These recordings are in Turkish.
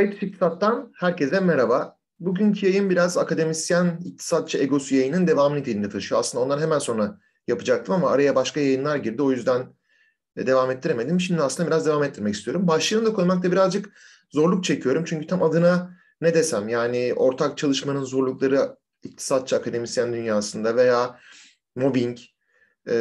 Kayıt İktisat'tan herkese merhaba. Bugünkü yayın biraz akademisyen iktisatçı egosu yayının devam niteliğinde taşıyor. Aslında ondan hemen sonra yapacaktım ama araya başka yayınlar girdi. O yüzden devam ettiremedim. Şimdi aslında biraz devam ettirmek istiyorum. Başlığını da koymakta birazcık zorluk çekiyorum. Çünkü tam adına ne desem yani ortak çalışmanın zorlukları iktisatçı akademisyen dünyasında veya mobbing, e,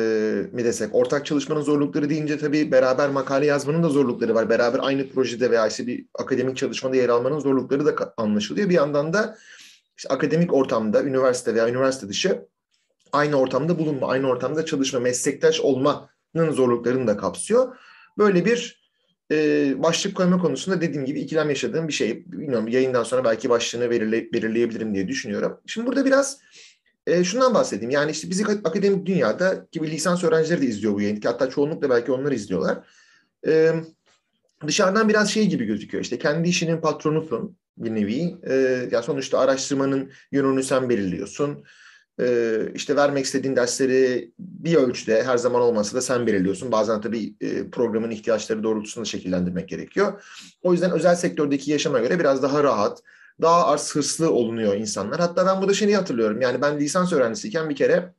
mi desek ortak çalışmanın zorlukları deyince tabii beraber makale yazmanın da zorlukları var. Beraber aynı projede veya işte bir akademik çalışmada yer almanın zorlukları da anlaşılıyor. Bir yandan da işte akademik ortamda, üniversite veya üniversite dışı aynı ortamda bulunma, aynı ortamda çalışma, meslektaş olmanın zorluklarını da kapsıyor. Böyle bir e, başlık koyma konusunda dediğim gibi ikilem yaşadığım bir şey. Bilmiyorum yayından sonra belki başlığını belirle, belirleyebilirim diye düşünüyorum. Şimdi burada biraz e, şundan bahsedeyim. Yani işte bizi akademik dünyada gibi lisans öğrencileri de izliyor bu yayını. Hatta çoğunlukla belki onlar izliyorlar. E, dışarıdan biraz şey gibi gözüküyor. İşte kendi işinin patronusun bir nevi. E, ya sonuçta araştırmanın yönünü sen belirliyorsun. E, işte vermek istediğin dersleri bir ölçüde her zaman olmasa da sen belirliyorsun. Bazen tabii e, programın ihtiyaçları doğrultusunda şekillendirmek gerekiyor. O yüzden özel sektördeki yaşama göre biraz daha rahat, daha az hırslı olunuyor insanlar. Hatta ben burada şeyi hatırlıyorum. Yani ben lisans öğrencisiyken bir kere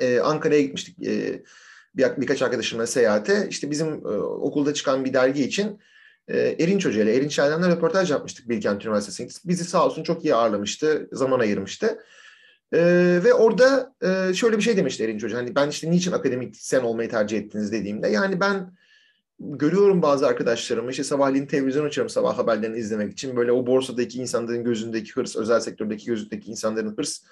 e, Ankara'ya gitmiştik. E, bir, birkaç arkadaşımla seyahate. İşte bizim e, okulda çıkan bir dergi için e, Erinç Hoca ile Erinç Aydan'la röportaj yapmıştık Bilkent Üniversitesi'nde. Bizi sağ olsun çok iyi ağırlamıştı, zaman ayırmıştı. E, ve orada e, şöyle bir şey demişti Erinç Hoca. Hani ben işte niçin akademik sen olmayı tercih ettiniz dediğimde. Yani ben görüyorum bazı arkadaşlarımı işte sabahleyin televizyon açıyorum sabah haberlerini izlemek için böyle o borsadaki insanların gözündeki hırs, özel sektördeki gözündeki insanların hırs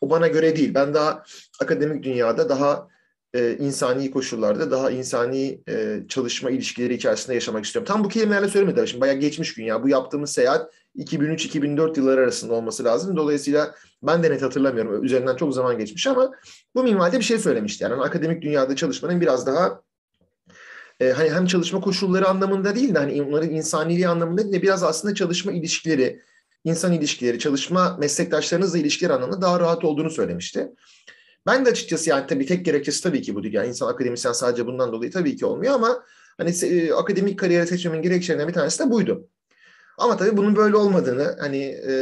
o bana göre değil. Ben daha akademik dünyada daha e, insani koşullarda daha insani e, çalışma ilişkileri içerisinde yaşamak istiyorum. Tam bu kelimelerle söylemedim. Şimdi bayağı geçmiş gün ya. Bu yaptığımız seyahat 2003-2004 yılları arasında olması lazım. Dolayısıyla ben de net hatırlamıyorum. Üzerinden çok zaman geçmiş ama bu minvalde bir şey söylemişti. Yani akademik dünyada çalışmanın biraz daha e, hani hem çalışma koşulları anlamında değil de hani onların insaniliği anlamında değil de biraz aslında çalışma ilişkileri, insan ilişkileri, çalışma meslektaşlarınızla ilişkiler anlamında daha rahat olduğunu söylemişti. Ben de açıkçası yani tabii tek gerekçesi tabii ki bu değil. Yani insan akademisyen sadece bundan dolayı tabii ki olmuyor ama hani e, akademik kariyer seçmemin gerekçelerinden bir tanesi de buydu. Ama tabii bunun böyle olmadığını hani e,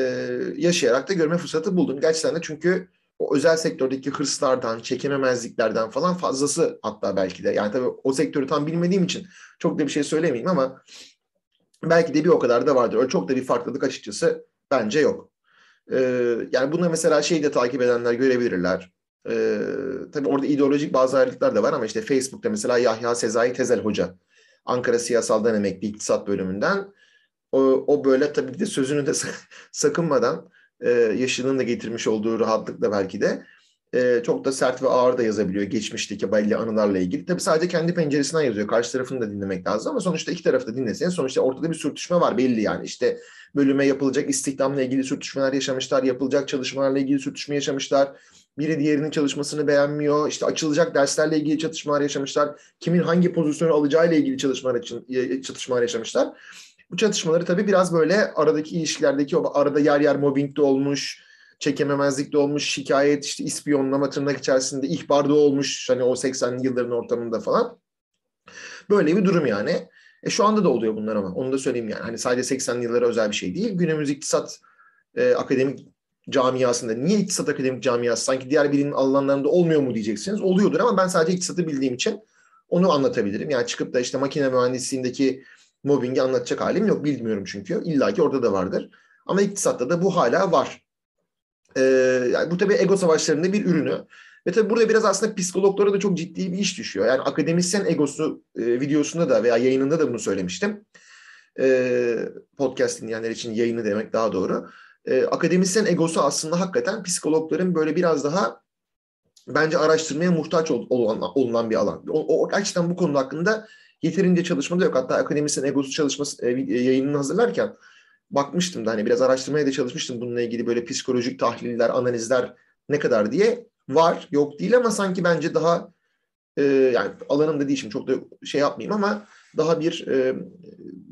yaşayarak da görme fırsatı buldum. Gerçekten de çünkü o özel sektördeki hırslardan, çekememezliklerden falan fazlası hatta belki de. Yani tabii o sektörü tam bilmediğim için çok da bir şey söylemeyeyim ama belki de bir o kadar da vardır. Öyle çok da bir farklılık açıkçası bence yok. Ee, yani bunu mesela şeyi de takip edenler görebilirler. Ee, tabii orada ideolojik bazı ayrılıklar da var ama işte Facebook'ta mesela Yahya Sezai Tezel Hoca Ankara Siyasal'dan emekli iktisat bölümünden o, o böyle tabii de sözünü de sakınmadan e, yaşının da getirmiş olduğu rahatlıkla belki de e, çok da sert ve ağır da yazabiliyor geçmişteki belli anılarla ilgili. Tabii sadece kendi penceresinden yazıyor. Karşı tarafını da dinlemek lazım ama sonuçta iki tarafı da dinlesin. Sonuçta ortada bir sürtüşme var belli yani. İşte bölüme yapılacak istihdamla ilgili sürtüşmeler yaşamışlar, yapılacak çalışmalarla ilgili sürtüşme yaşamışlar. Biri diğerinin çalışmasını beğenmiyor. İşte açılacak derslerle ilgili çatışmalar yaşamışlar. Kimin hangi pozisyonu alacağıyla ilgili çalışmalar için çatışmalar yaşamışlar. Bu çatışmaları tabii biraz böyle aradaki ilişkilerdeki o arada yer yer mobbing de olmuş, çekememezlik de olmuş, şikayet, işte ispiyonlama tırnak içerisinde ihbar da olmuş hani o 80'li yılların ortamında falan. Böyle bir durum yani. E şu anda da oluyor bunlar ama onu da söyleyeyim yani. Hani sadece 80'li yıllara özel bir şey değil. Günümüz iktisat e, akademik camiasında niye iktisat akademik camiası sanki diğer birinin alanlarında olmuyor mu diyeceksiniz. Oluyordur ama ben sadece iktisatı bildiğim için onu anlatabilirim. Yani çıkıp da işte makine mühendisliğindeki mobbingi anlatacak halim yok. Bilmiyorum çünkü. İlla ki orada da vardır. Ama iktisatta da bu hala var. Ee, yani bu tabii ego savaşlarının bir ürünü. Ve tabii burada biraz aslında psikologlara da çok ciddi bir iş düşüyor. Yani akademisyen egosu e, videosunda da veya yayınında da bunu söylemiştim. E, podcast dinleyenler için yayını demek daha doğru. E, akademisyen egosu aslında hakikaten psikologların böyle biraz daha bence araştırmaya muhtaç ol, olan, olunan bir alan. O, o gerçekten bu konu hakkında yeterince çalışma da yok. Hatta akademisyen egosu çalışması e, e, yayınını hazırlarken bakmıştım da hani biraz araştırmaya da çalışmıştım bununla ilgili böyle psikolojik tahliller, analizler ne kadar diye. Var, yok değil ama sanki bence daha e, yani alanımda değil şimdi çok da şey yapmayayım ama daha bir e,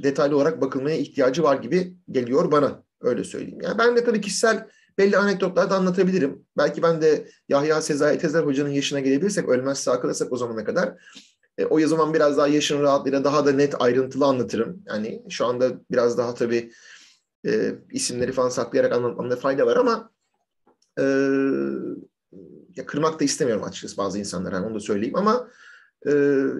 detaylı olarak bakılmaya ihtiyacı var gibi geliyor bana. Öyle söyleyeyim. Yani ben de tabii kişisel belli anekdotlar da anlatabilirim. Belki ben de Yahya Sezai Tezer Hoca'nın yaşına gelebilirsek, ölmezse akılırsak o zamana kadar e, o zaman biraz daha yaşın rahatlığıyla daha da net ayrıntılı anlatırım. Yani şu anda biraz daha tabii e, isimleri falan saklayarak anlatmamda fayda var ama e, ya kırmak da istemiyorum açıkçası bazı insanlara yani onu da söyleyeyim ama e,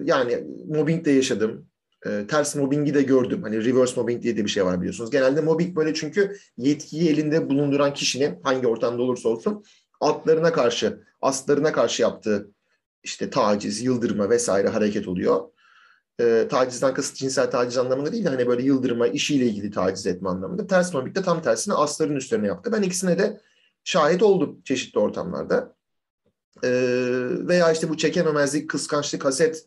yani mobbing de yaşadım. E, ters mobbingi de gördüm. Hani reverse mobbing diye de bir şey var biliyorsunuz. Genelde mobbing böyle çünkü yetkiyi elinde bulunduran kişinin hangi ortamda olursa olsun altlarına karşı, astlarına karşı yaptığı işte taciz, yıldırma vesaire hareket oluyor. E, tacizden kasıt cinsel taciz anlamında değil de hani böyle yıldırma, işiyle ilgili taciz etme anlamında. Ters mobbing de tam tersine asların üstlerine yaptı. Ben ikisine de şahit oldum çeşitli ortamlarda. E, veya işte bu çekememezlik, kıskançlık, haset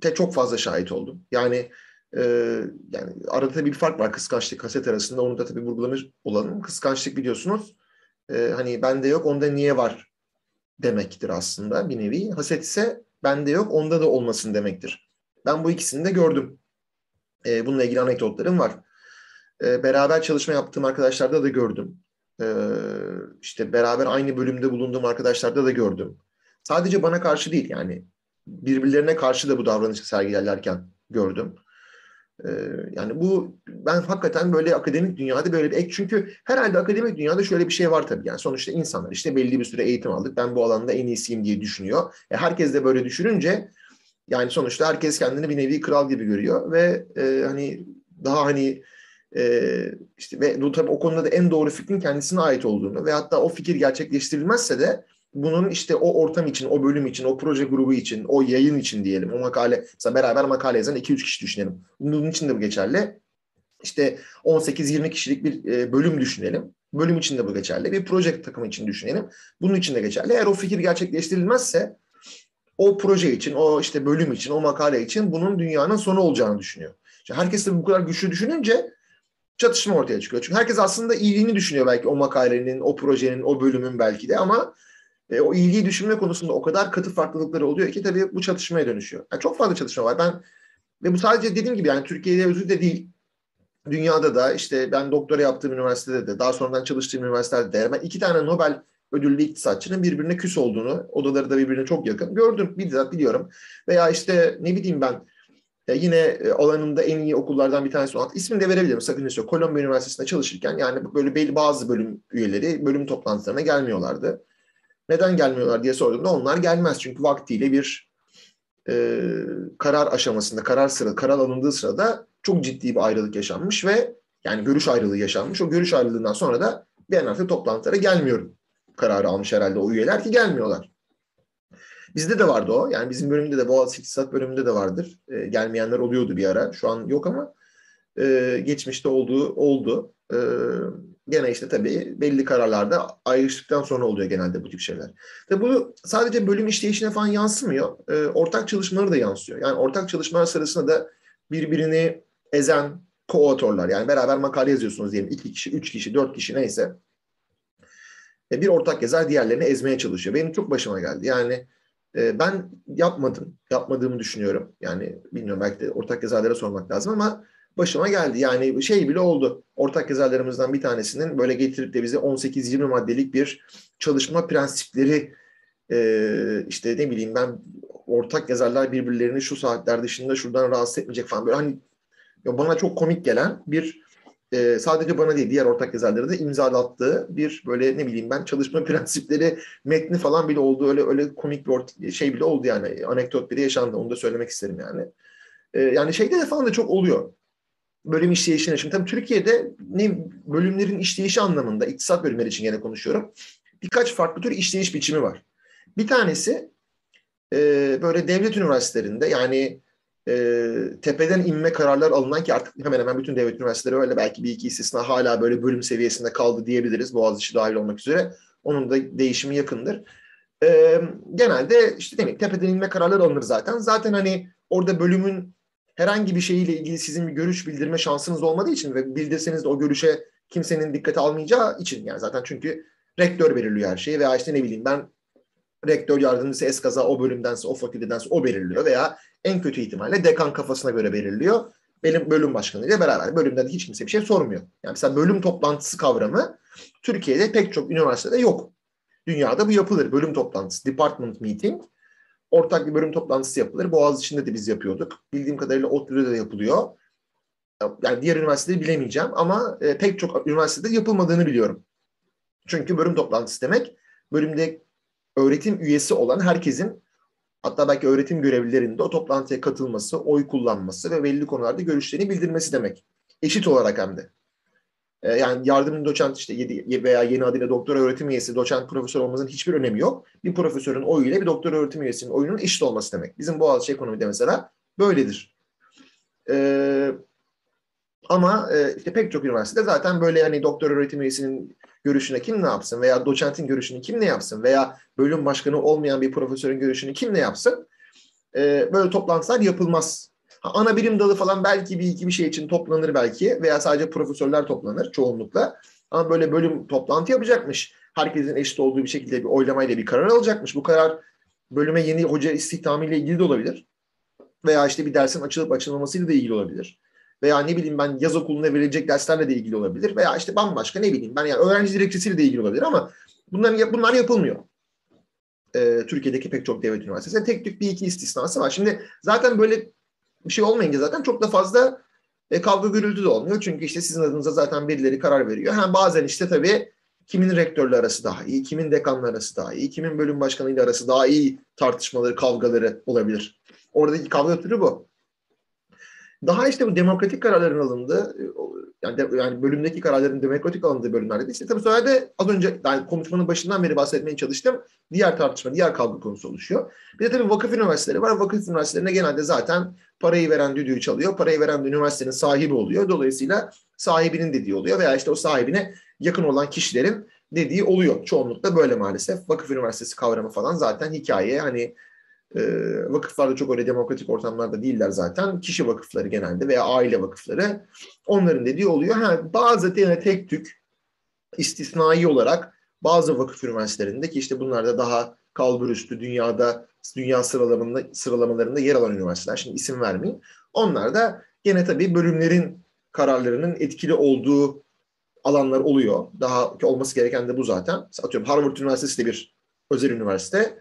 te çok fazla şahit oldum. Yani e, yani arada tabii bir fark var kıskançlık, haset arasında. Onu da tabii vurgulanır olalım. Kıskançlık biliyorsunuz e, hani bende yok, onda niye var demektir aslında bir nevi. Haset ise bende yok, onda da olmasın demektir. Ben bu ikisini de gördüm. E, bununla ilgili anekdotlarım var. E, beraber çalışma yaptığım arkadaşlarda da gördüm. E, işte beraber aynı bölümde bulunduğum arkadaşlarda da gördüm. Sadece bana karşı değil yani birbirlerine karşı da bu davranışı sergilerlerken gördüm. Ee, yani bu ben hakikaten böyle akademik dünyada böyle bir ek çünkü herhalde akademik dünyada şöyle bir şey var tabii yani sonuçta insanlar işte belli bir süre eğitim aldık ben bu alanda en iyisiyim diye düşünüyor. E, herkes de böyle düşününce yani sonuçta herkes kendini bir nevi kral gibi görüyor ve e, hani daha hani e, işte ve bu tabii o konuda da en doğru fikrin kendisine ait olduğunu ve hatta o fikir gerçekleştirilmezse de bunun işte o ortam için, o bölüm için, o proje grubu için, o yayın için diyelim, o makale, mesela beraber makale yazan 2-3 kişi düşünelim. Bunun için de bu geçerli. İşte 18-20 kişilik bir e, bölüm düşünelim. Bölüm için de bu geçerli. Bir proje takımı için düşünelim. Bunun için de geçerli. Eğer o fikir gerçekleştirilmezse o proje için, o işte bölüm için, o makale için bunun dünyanın sonu olacağını düşünüyor. İşte herkes de bu kadar güçlü düşününce çatışma ortaya çıkıyor. Çünkü herkes aslında iyiliğini düşünüyor belki o makalenin, o projenin, o bölümün belki de ama e, o ilgiyi düşünme konusunda o kadar katı farklılıkları oluyor ki tabii bu çatışmaya dönüşüyor. Yani çok fazla çatışma var. Ben ve bu sadece dediğim gibi yani Türkiye'de özü de değil. Dünyada da işte ben doktora yaptığım üniversitede de daha sonradan çalıştığım üniversitede de ben iki tane Nobel ödüllü iktisatçının birbirine küs olduğunu, odaları da birbirine çok yakın gördüm, bizzat biliyorum. Veya işte ne bileyim ben e, yine e, alanında en iyi okullardan bir tanesi olan ismini de verebilirim sakıncası yok. Kolombiya Üniversitesi'nde çalışırken yani böyle belli bazı bölüm üyeleri bölüm toplantılarına gelmiyorlardı. Neden gelmiyorlar diye sorduğumda onlar gelmez. Çünkü vaktiyle bir e, karar aşamasında, karar sıra, karar alındığı sırada çok ciddi bir ayrılık yaşanmış ve yani görüş ayrılığı yaşanmış. O görüş ayrılığından sonra da ben artık toplantılara gelmiyorum kararı almış herhalde o üyeler ki gelmiyorlar. Bizde de vardı o. Yani bizim bölümde de Boğaziçi İktisat bölümünde de vardır. E, gelmeyenler oluyordu bir ara. Şu an yok ama e, geçmişte olduğu oldu. E, gene işte tabii belli kararlarda ayrıştıktan sonra oluyor genelde bu tip şeyler. Ve bu sadece bölüm işleyişine falan yansımıyor. E, ortak çalışmaları da yansıyor. Yani ortak çalışmalar sırasında da birbirini ezen co-authorlar yani beraber makale yazıyorsunuz diyelim. iki kişi, üç kişi, dört kişi neyse. E, bir ortak yazar diğerlerini ezmeye çalışıyor. Benim çok başıma geldi. Yani e, ben yapmadım. Yapmadığımı düşünüyorum. Yani bilmiyorum belki de ortak yazarlara sormak lazım ama başıma geldi. Yani şey bile oldu. Ortak yazarlarımızdan bir tanesinin böyle getirip de bize 18-20 maddelik bir çalışma prensipleri e, işte ne bileyim ben ortak yazarlar birbirlerini şu saatler dışında şuradan rahatsız etmeyecek falan böyle hani bana çok komik gelen bir e, sadece bana değil diğer ortak yazarları da imzalattığı bir böyle ne bileyim ben çalışma prensipleri metni falan bile oldu öyle öyle komik bir şey bile oldu yani anekdot bile yaşandı onu da söylemek isterim yani. E, yani şeyde de falan da çok oluyor bölüm işleyişine şimdi tabii Türkiye'de ne bölümlerin işleyişi anlamında iktisat bölümleri için gene konuşuyorum. Birkaç farklı tür işleyiş biçimi var. Bir tanesi e, böyle devlet üniversitelerinde yani e, tepeden inme kararlar alınan ki artık hemen hemen bütün devlet üniversiteleri öyle belki bir iki istisna hala böyle bölüm seviyesinde kaldı diyebiliriz Boğaziçi dahil olmak üzere. Onun da değişimi yakındır. E, genelde işte demek tepeden inme kararları alınır zaten. Zaten hani orada bölümün herhangi bir şeyiyle ilgili sizin bir görüş bildirme şansınız olmadığı için ve bildirseniz de o görüşe kimsenin dikkate almayacağı için yani zaten çünkü rektör belirliyor her şeyi veya işte ne bileyim ben rektör yardımcısı eskaza o bölümdense o fakültedense o belirliyor veya en kötü ihtimalle dekan kafasına göre belirliyor. Benim bölüm başkanıyla beraber bölümden de hiç kimse bir şey sormuyor. Yani mesela bölüm toplantısı kavramı Türkiye'de pek çok üniversitede yok. Dünyada bu yapılır. Bölüm toplantısı, department meeting ortak bir bölüm toplantısı yapılır. Boğaz içinde de biz yapıyorduk. Bildiğim kadarıyla ODTÜ'de de yapılıyor. yani diğer üniversiteleri bilemeyeceğim ama e, pek çok üniversitede yapılmadığını biliyorum. Çünkü bölüm toplantısı demek bölümde öğretim üyesi olan herkesin hatta belki öğretim görevlilerinin de o toplantıya katılması, oy kullanması ve belli konularda görüşlerini bildirmesi demek. Eşit olarak hem de. E, yani yardımcı doçent işte veya yeni adıyla doktor öğretim üyesi, doçent profesör olmasının hiçbir önemi yok. Bir profesörün oyu ile bir doktor öğretim üyesinin oyunun eşit olması demek. Bizim Boğaziçi ekonomide mesela böyledir. Ee, ama e, işte pek çok üniversitede zaten böyle hani doktor öğretim üyesinin görüşüne kim ne yapsın veya doçentin görüşünü kim ne yapsın veya bölüm başkanı olmayan bir profesörün görüşünü kim ne yapsın e, böyle toplantılar yapılmaz. Ha, ana bilim dalı falan belki bir iki bir şey için toplanır belki veya sadece profesörler toplanır çoğunlukla. Ama böyle bölüm toplantı yapacakmış. Herkesin eşit olduğu bir şekilde bir oylamayla bir karar alacakmış. Bu karar bölüme yeni hoca istihdamıyla ilgili de olabilir. Veya işte bir dersin açılıp açılmamasıyla da ilgili olabilir. Veya ne bileyim ben yaz okuluna verilecek derslerle de ilgili olabilir. Veya işte bambaşka ne bileyim ben yani öğrenci dilekçesiyle de ilgili olabilir ama bunlar, bunlar yapılmıyor. Ee, Türkiye'deki pek çok devlet üniversitesi. Tek tük bir iki istisnası var. Şimdi zaten böyle bir şey olmayınca zaten çok da fazla e, kavga gürültü de olmuyor. Çünkü işte sizin adınıza zaten birileri karar veriyor. Ha, bazen işte tabii kimin rektörle arası daha iyi, kimin dekanla arası daha iyi, kimin bölüm başkanıyla arası daha iyi tartışmaları, kavgaları olabilir. Oradaki kavga türü bu. Daha işte bu demokratik kararların alındığı, yani, de, yani bölümdeki kararların demokratik alındığı bölümlerde de işte tabii sonra da az önce yani konuşmanın başından beri bahsetmeye çalıştım. Diğer tartışma, diğer kavga konusu oluşuyor. Bir de tabii vakıf üniversiteleri var. Vakıf üniversitelerine genelde zaten parayı veren düdüğü çalıyor. Parayı veren üniversitenin sahibi oluyor. Dolayısıyla sahibinin dediği oluyor veya işte o sahibine yakın olan kişilerin dediği oluyor. Çoğunlukla böyle maalesef. Vakıf üniversitesi kavramı falan zaten hikaye hani e, vakıflar da çok öyle demokratik ortamlarda değiller zaten. Kişi vakıfları genelde veya aile vakıfları onların dediği oluyor. Ha, bazı yine tek tük istisnai olarak bazı vakıf üniversitelerinde ki işte bunlar da daha kalburüstü dünyada dünya sıralamalarında, sıralamalarında yer alan üniversiteler. Şimdi isim vermeyeyim. Onlar da gene tabii bölümlerin kararlarının etkili olduğu alanlar oluyor. Daha olması gereken de bu zaten. Atıyorum Harvard Üniversitesi de bir özel üniversite.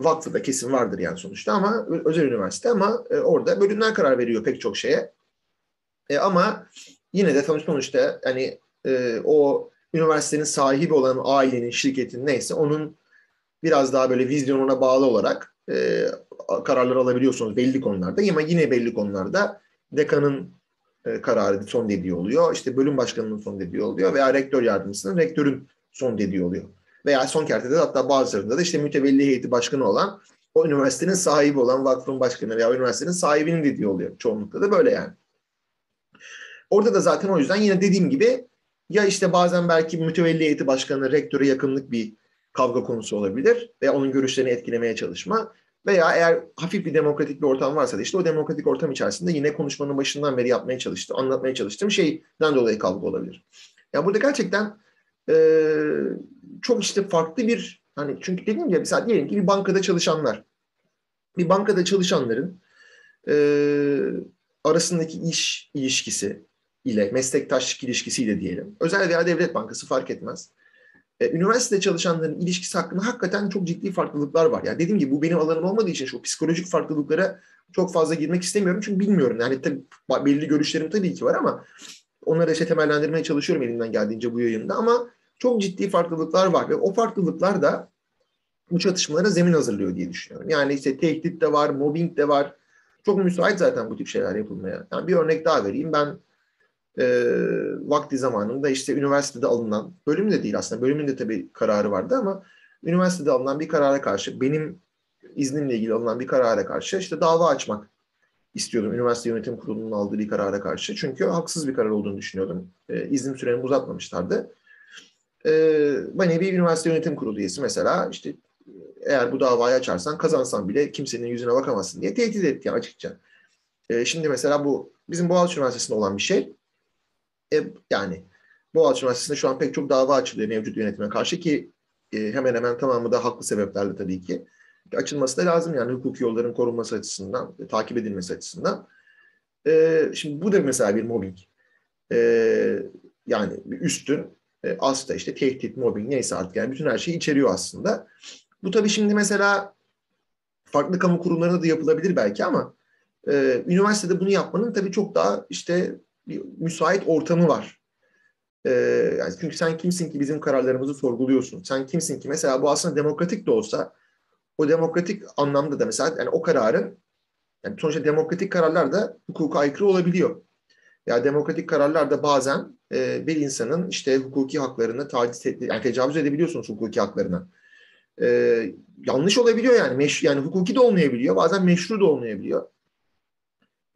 Vakfı da kesin vardır yani sonuçta ama özel üniversite ama e, orada bölümler karar veriyor pek çok şeye. E, ama yine de sonuçta hani e, o üniversitenin sahibi olan ailenin, şirketin neyse onun biraz daha böyle vizyonuna bağlı olarak e, kararlar alabiliyorsunuz belli konularda. Ama yine belli konularda dekanın e, kararı son dediği oluyor. İşte bölüm başkanının son dediği oluyor veya rektör yardımcısının rektörün son dediği oluyor. Veya son kertede hatta bazılarında da işte mütevelli heyeti başkanı olan o üniversitenin sahibi olan vakfın başkanı veya üniversitenin sahibinin dediği oluyor. Çoğunlukla da böyle yani. Orada da zaten o yüzden yine dediğim gibi ya işte bazen belki mütevelli heyeti başkanı rektöre yakınlık bir kavga konusu olabilir veya onun görüşlerini etkilemeye çalışma veya eğer hafif bir demokratik bir ortam varsa da işte o demokratik ortam içerisinde yine konuşmanın başından beri yapmaya çalıştı, anlatmaya çalıştığım şeyden dolayı kavga olabilir. Ya burada gerçekten e, çok işte farklı bir hani çünkü dediğim gibi mesela diyelim ki bir bankada çalışanlar bir bankada çalışanların e, arasındaki iş ilişkisi ile meslektaşlık ilişkisiyle diyelim. Özel veya devlet bankası fark etmez. E, üniversitede çalışanların ilişkisi hakkında hakikaten çok ciddi farklılıklar var. Yani dediğim gibi bu benim alanım olmadığı için şu psikolojik farklılıklara çok fazla girmek istemiyorum. Çünkü bilmiyorum. Yani tabii belli görüşlerim tabii ki var ama onları işte temellendirmeye çalışıyorum elimden geldiğince bu yayında ama çok ciddi farklılıklar var ve o farklılıklar da bu çatışmalara zemin hazırlıyor diye düşünüyorum. Yani işte tehdit de var, mobbing de var. Çok müsait zaten bu tip şeyler yapılmaya. Yani bir örnek daha vereyim. Ben e, vakti zamanında işte üniversitede alınan, bölüm de değil aslında, bölümün de tabii kararı vardı ama üniversitede alınan bir karara karşı, benim iznimle ilgili alınan bir karara karşı işte dava açmak istiyordum. Üniversite Yönetim Kurulu'nun aldığı bir karara karşı. Çünkü haksız bir karar olduğunu düşünüyordum. E, iznim süremi uzatmamışlardı. E, bana bir üniversite yönetim kurulu üyesi mesela işte eğer bu davayı açarsan kazansan bile kimsenin yüzüne bakamazsın diye tehdit etti açıkça. E, şimdi mesela bu bizim Boğaziçi Üniversitesi'nde olan bir şey. E, yani Boğaziçi Üniversitesi'nde şu an pek çok dava açılıyor mevcut yönetime karşı ki e, hemen hemen tamamı da haklı sebeplerle tabii ki. Açılması da lazım yani hukuki yolların korunması açısından, e, takip edilmesi açısından. E, şimdi bu da mesela bir mobbing. Yani üstün e, asla işte tehdit, mobbing neyse artık yani bütün her şeyi içeriyor aslında. Bu tabii şimdi mesela farklı kamu kurumlarında da yapılabilir belki ama e, üniversitede bunu yapmanın tabii çok daha işte bir müsait ortamı var. Ee, yani çünkü sen kimsin ki bizim kararlarımızı sorguluyorsun? Sen kimsin ki mesela bu aslında demokratik de olsa o demokratik anlamda da mesela yani o kararın yani sonuçta demokratik kararlar da hukuka aykırı olabiliyor. Ya demokratik kararlar da bazen e, bir insanın işte hukuki haklarını taciz et, yani tecavüz edebiliyorsunuz hukuki haklarına. E, yanlış olabiliyor yani. Meş, yani hukuki de olmayabiliyor. Bazen meşru da olmayabiliyor.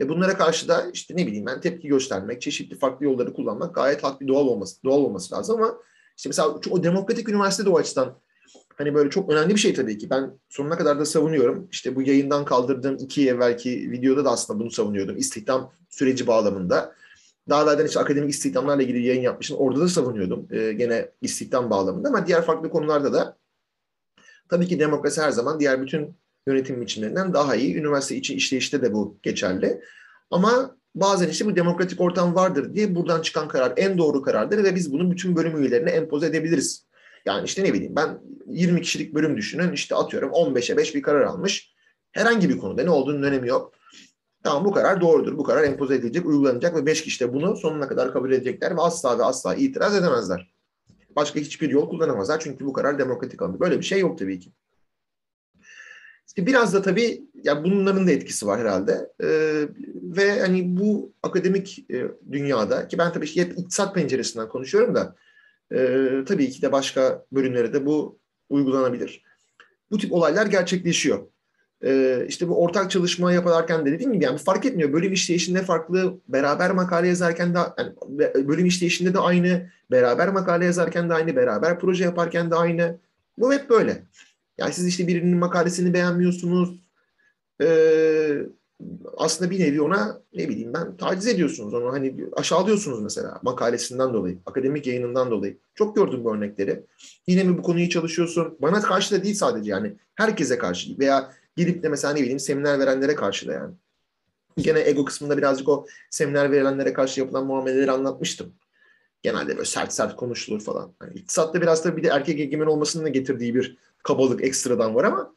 E bunlara karşı da işte ne bileyim ben tepki göstermek, çeşitli farklı yolları kullanmak gayet haklı doğal olması doğal olması lazım ama işte mesela o demokratik üniversite de o açıdan hani böyle çok önemli bir şey tabii ki. Ben sonuna kadar da savunuyorum. İşte bu yayından kaldırdığım iki evvelki videoda da aslında bunu savunuyordum. İstihdam süreci bağlamında. Daha evvelden işte akademik istihdamlarla ilgili yayın yapmıştım. Orada da savunuyordum. Ee, gene istihdam bağlamında ama diğer farklı konularda da tabii ki demokrasi her zaman diğer bütün yönetim biçimlerinden daha iyi. Üniversite içi işleyişte de bu geçerli. Ama bazen işte bu demokratik ortam vardır diye buradan çıkan karar en doğru karardır ve biz bunu bütün bölüm üyelerine empoze edebiliriz. Yani işte ne bileyim ben 20 kişilik bölüm düşünün işte atıyorum 15'e 5 bir karar almış. Herhangi bir konuda ne olduğunun önemi yok. Tamam bu karar doğrudur. Bu karar empoze edilecek, uygulanacak ve 5 kişi de bunu sonuna kadar kabul edecekler ve asla ve asla itiraz edemezler. Başka hiçbir yol kullanamazlar çünkü bu karar demokratik alındı. Böyle bir şey yok tabii ki. İşte biraz da tabii yani bunların da etkisi var herhalde. Ee, ve hani bu akademik e, dünyada ki ben tabii işte hep iktisat penceresinden konuşuyorum da e, tabii ki de başka bölümlere de bu uygulanabilir. Bu tip olaylar gerçekleşiyor. E, işte bu ortak çalışma yaparken de dediğim gibi yani fark etmiyor. Bölüm işleyişinde farklı, beraber makale yazarken de yani bölüm işleyişinde de aynı, beraber makale yazarken de aynı, beraber proje yaparken de aynı. Bu hep böyle. Yani siz işte birinin makalesini beğenmiyorsunuz. Ee, aslında bir nevi ona ne bileyim ben taciz ediyorsunuz onu hani aşağılıyorsunuz mesela makalesinden dolayı, akademik yayınından dolayı. Çok gördüm bu örnekleri. Yine mi bu konuyu çalışıyorsun? Bana karşı da değil sadece yani herkese karşı veya gidip de mesela ne bileyim seminer verenlere karşı da yani. Gene ego kısmında birazcık o seminer verilenlere karşı yapılan muameleleri anlatmıştım. Genelde böyle sert sert konuşulur falan. Yani iktisatta biraz da bir de erkek egemen olmasının da getirdiği bir kabalık ekstradan var ama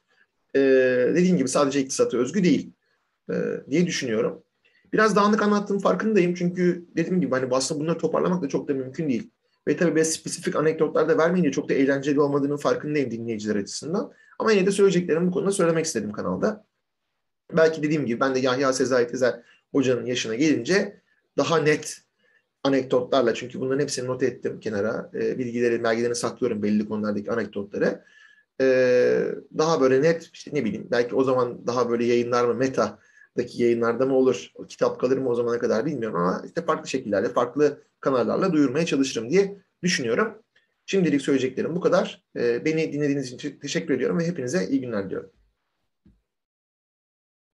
e, dediğim gibi sadece iktisata özgü değil e, diye düşünüyorum. Biraz dağınık anlattığım farkındayım çünkü dediğim gibi hani aslında bunları toparlamak da çok da mümkün değil. Ve tabii böyle spesifik anekdotlar da vermeyince çok da eğlenceli olmadığının farkındayım dinleyiciler açısından. Ama yine de söyleyeceklerimi bu konuda söylemek istedim kanalda. Belki dediğim gibi ben de Yahya Sezai Tezer hocanın yaşına gelince daha net anekdotlarla çünkü bunların hepsini not ettim kenara. E, bilgileri, belgelerini saklıyorum belli konulardaki anekdotları. E, daha böyle net işte ne bileyim belki o zaman daha böyle yayınlar mı meta'daki yayınlarda mı olur? O kitap kalır mı o zamana kadar bilmiyorum ama işte farklı şekillerde, farklı kanallarla duyurmaya çalışırım diye düşünüyorum. Şimdilik söyleyeceklerim bu kadar. E, beni dinlediğiniz için teşekkür ediyorum ve hepinize iyi günler diliyorum.